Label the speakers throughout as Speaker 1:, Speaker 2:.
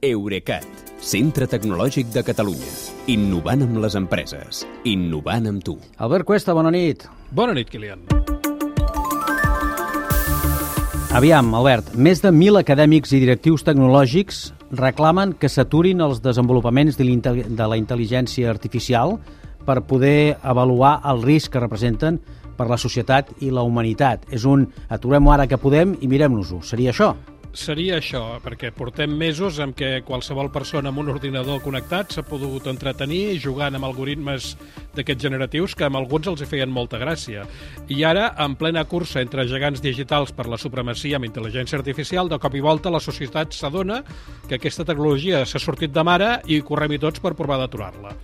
Speaker 1: Eurecat, centre tecnològic de Catalunya. Innovant amb les empreses. Innovant amb tu.
Speaker 2: Albert Cuesta, bona nit.
Speaker 3: Bona nit, Kilian.
Speaker 2: Aviam, Albert, més de 1.000 acadèmics i directius tecnològics reclamen que s'aturin els desenvolupaments de la intel·ligència artificial per poder avaluar el risc que representen per la societat i la humanitat. És un aturem-ho ara que podem i mirem-nos-ho. Seria això?
Speaker 3: Seria això, perquè portem mesos en què qualsevol persona amb un ordinador connectat s'ha pogut entretenir jugant amb algoritmes d'aquests generatius que amb alguns els hi feien molta gràcia. I ara, en plena cursa entre gegants digitals per la supremacia amb intel·ligència artificial, de cop i volta la societat s'adona que aquesta tecnologia s'ha sortit de mare i correm-hi tots per provar d'aturar-la.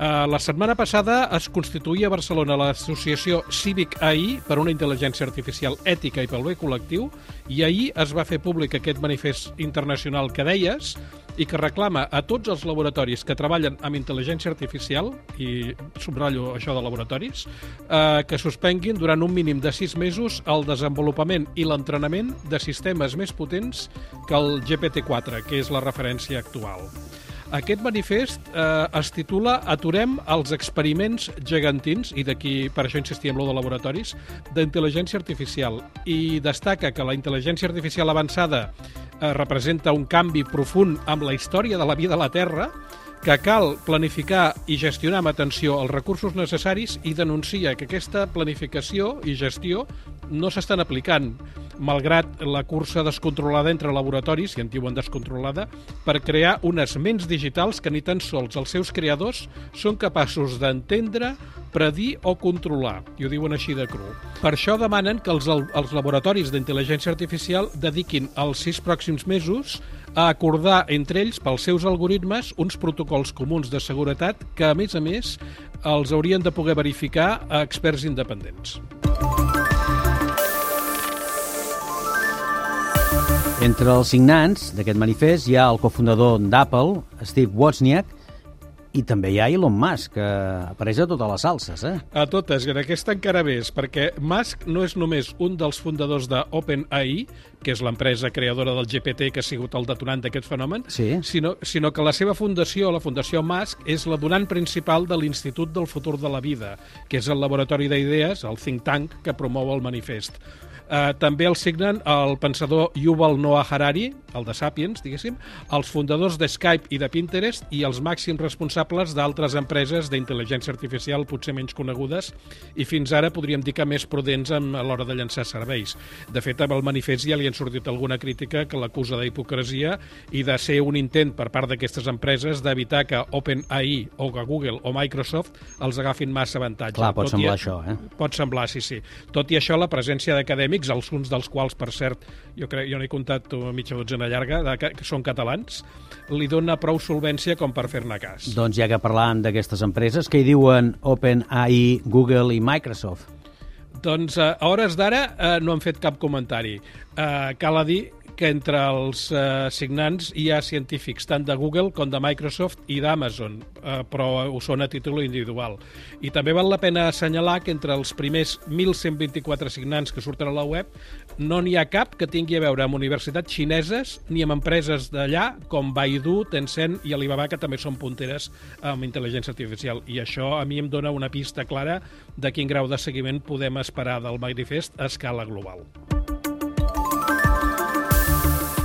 Speaker 3: Uh, la setmana passada es constituïa a Barcelona l'associació Cívic AI per una intel·ligència artificial ètica i pel bé col·lectiu i ahir es va fer públic aquest manifest internacional que deies i que reclama a tots els laboratoris que treballen amb intel·ligència artificial, i subratllo això de laboratoris, eh, que suspenguin durant un mínim de sis mesos el desenvolupament i l'entrenament de sistemes més potents que el GPT-4, que és la referència actual. Aquest manifest eh, es titula Aturem els experiments gegantins, i d'aquí per això insistia en lo de laboratoris, d'intel·ligència artificial. I destaca que la intel·ligència artificial avançada eh, representa un canvi profund amb la història de la vida a la Terra, que cal planificar i gestionar amb atenció els recursos necessaris i denuncia que aquesta planificació i gestió no s'estan aplicant, malgrat la cursa descontrolada entre laboratoris, i en diuen descontrolada, per crear unes ments digitals que ni tan sols els seus creadors són capaços d'entendre, predir o controlar, i ho diuen així de cru. Per això demanen que els, els laboratoris d'intel·ligència artificial dediquin els sis pròxims mesos a acordar entre ells, pels seus algoritmes, uns protocols comuns de seguretat que, a més a més, els haurien de poder verificar a experts independents.
Speaker 2: Entre els signants d'aquest manifest hi ha el cofundador d'Apple, Steve Wozniak, i també hi ha Elon Musk, que apareix a totes les salses, eh?
Speaker 3: A totes, i en aquesta encara més, perquè Musk no és només un dels fundadors de OpenAI, que és l'empresa creadora del GPT que ha sigut el detonant d'aquest fenomen,
Speaker 2: sí.
Speaker 3: sinó, sinó que la seva fundació, la Fundació Musk, és la donant principal de l'Institut del Futur de la Vida, que és el laboratori d'idees, el think tank, que promou el manifest. Eh, també el signen el pensador Yuval Noah Harari, el de Sapiens, diguéssim, els fundadors de Skype i de Pinterest i els màxims responsables d'altres empreses d'intel·ligència artificial potser menys conegudes i fins ara podríem dir que més prudents a l'hora de llançar serveis. De fet, amb el manifest ja li han sortit alguna crítica que l'acusa d'hipocresia i de ser un intent per part d'aquestes empreses d'evitar que OpenAI o que Google o Microsoft els agafin massa avantatge.
Speaker 2: Clar, pot
Speaker 3: Tot
Speaker 2: semblar
Speaker 3: i...
Speaker 2: això, eh?
Speaker 3: Pot semblar, sí, sí. Tot i això, la presència d'acadèmics alguns dels quals, per cert, jo crec jo n'he comptat mitja dotzena llarga, de, que, que són catalans, li dona prou solvència com per fer-ne cas.
Speaker 2: Doncs ja que parlàvem d'aquestes empreses, què hi diuen OpenAI, Google i Microsoft?
Speaker 3: Doncs a hores d'ara eh, no han fet cap comentari. Eh, cal a dir que entre els eh, signants hi ha científics tant de Google com de Microsoft i d'Amazon, eh, però ho són a títol individual. I també val la pena assenyalar que entre els primers 1.124 signants que surten a la web no n'hi ha cap que tingui a veure amb universitats xineses ni amb empreses d'allà com Baidu, Tencent i Alibaba, que també són punteres amb intel·ligència artificial. I això a mi em dona una pista clara de quin grau de seguiment podem esperar del manifest a escala global.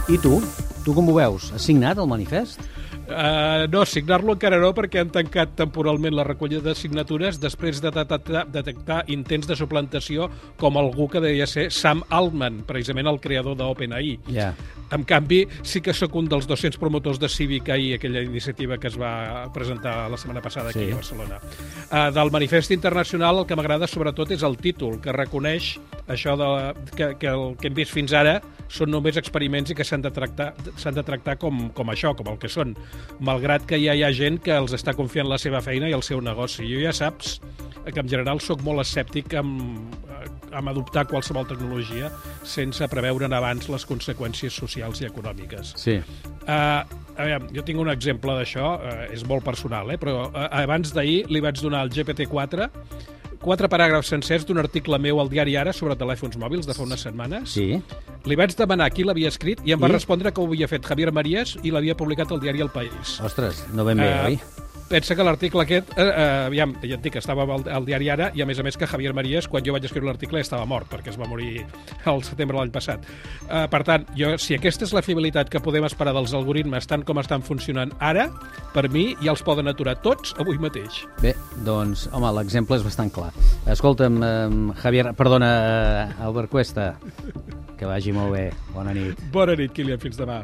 Speaker 2: I tu? Tu com ho veus? Has signat el manifest?
Speaker 3: Uh, no, signar-lo encara no, perquè han tancat temporalment la recollida de signatures després de detectar, detectar intents de suplantació com algú que deia ser Sam Altman, precisament el creador d'OpenAI.
Speaker 2: Ja.
Speaker 3: En canvi, sí que sóc un dels 200 promotors de Civic AI, aquella iniciativa que es va presentar la setmana passada aquí
Speaker 2: Sí.
Speaker 3: a Barcelona. Uh, del manifest internacional el que m'agrada sobretot és el títol, que reconeix això de, que, que el que hem vist fins ara són només experiments i que s'han de tractar, s'han de tractar com, com això, com el que són, malgrat que ja hi ha gent que els està confiant la seva feina i el seu negoci. Jo ja saps que en general sóc molt escèptic amb, amb adoptar qualsevol tecnologia sense preveure en abans les conseqüències socials i econòmiques.
Speaker 2: Sí.
Speaker 3: Uh, a veure, jo tinc un exemple d'això, uh, és molt personal, eh? però uh, abans d'ahir li vaig donar al GPT-4 quatre paràgrafs sencers d'un article meu al diari Ara sobre telèfons mòbils de fa unes setmanes.
Speaker 2: Sí.
Speaker 3: Li vaig demanar qui l'havia escrit i em va
Speaker 2: I?
Speaker 3: respondre que ho havia fet Javier Marías i l'havia publicat al diari El País.
Speaker 2: Ostres, no ben bé,
Speaker 3: Eh,
Speaker 2: oi?
Speaker 3: Pensa que l'article aquest, eh, eh, aviam, ja et dic, estava al, al diari Ara i a més a més que Javier Marías, quan jo vaig escriure l'article, estava mort perquè es va morir al setembre de l'any passat. Eh, per tant, jo, si aquesta és la fiabilitat que podem esperar dels algoritmes tant com estan funcionant ara, per mi ja els poden aturar tots avui mateix.
Speaker 2: Bé, doncs, home, l'exemple és bastant clar. Escolta'm, eh, Javier, perdona, eh, Albert Cuesta, que vagi molt bé. Bona nit.
Speaker 3: Bona nit, Kilian, fins demà.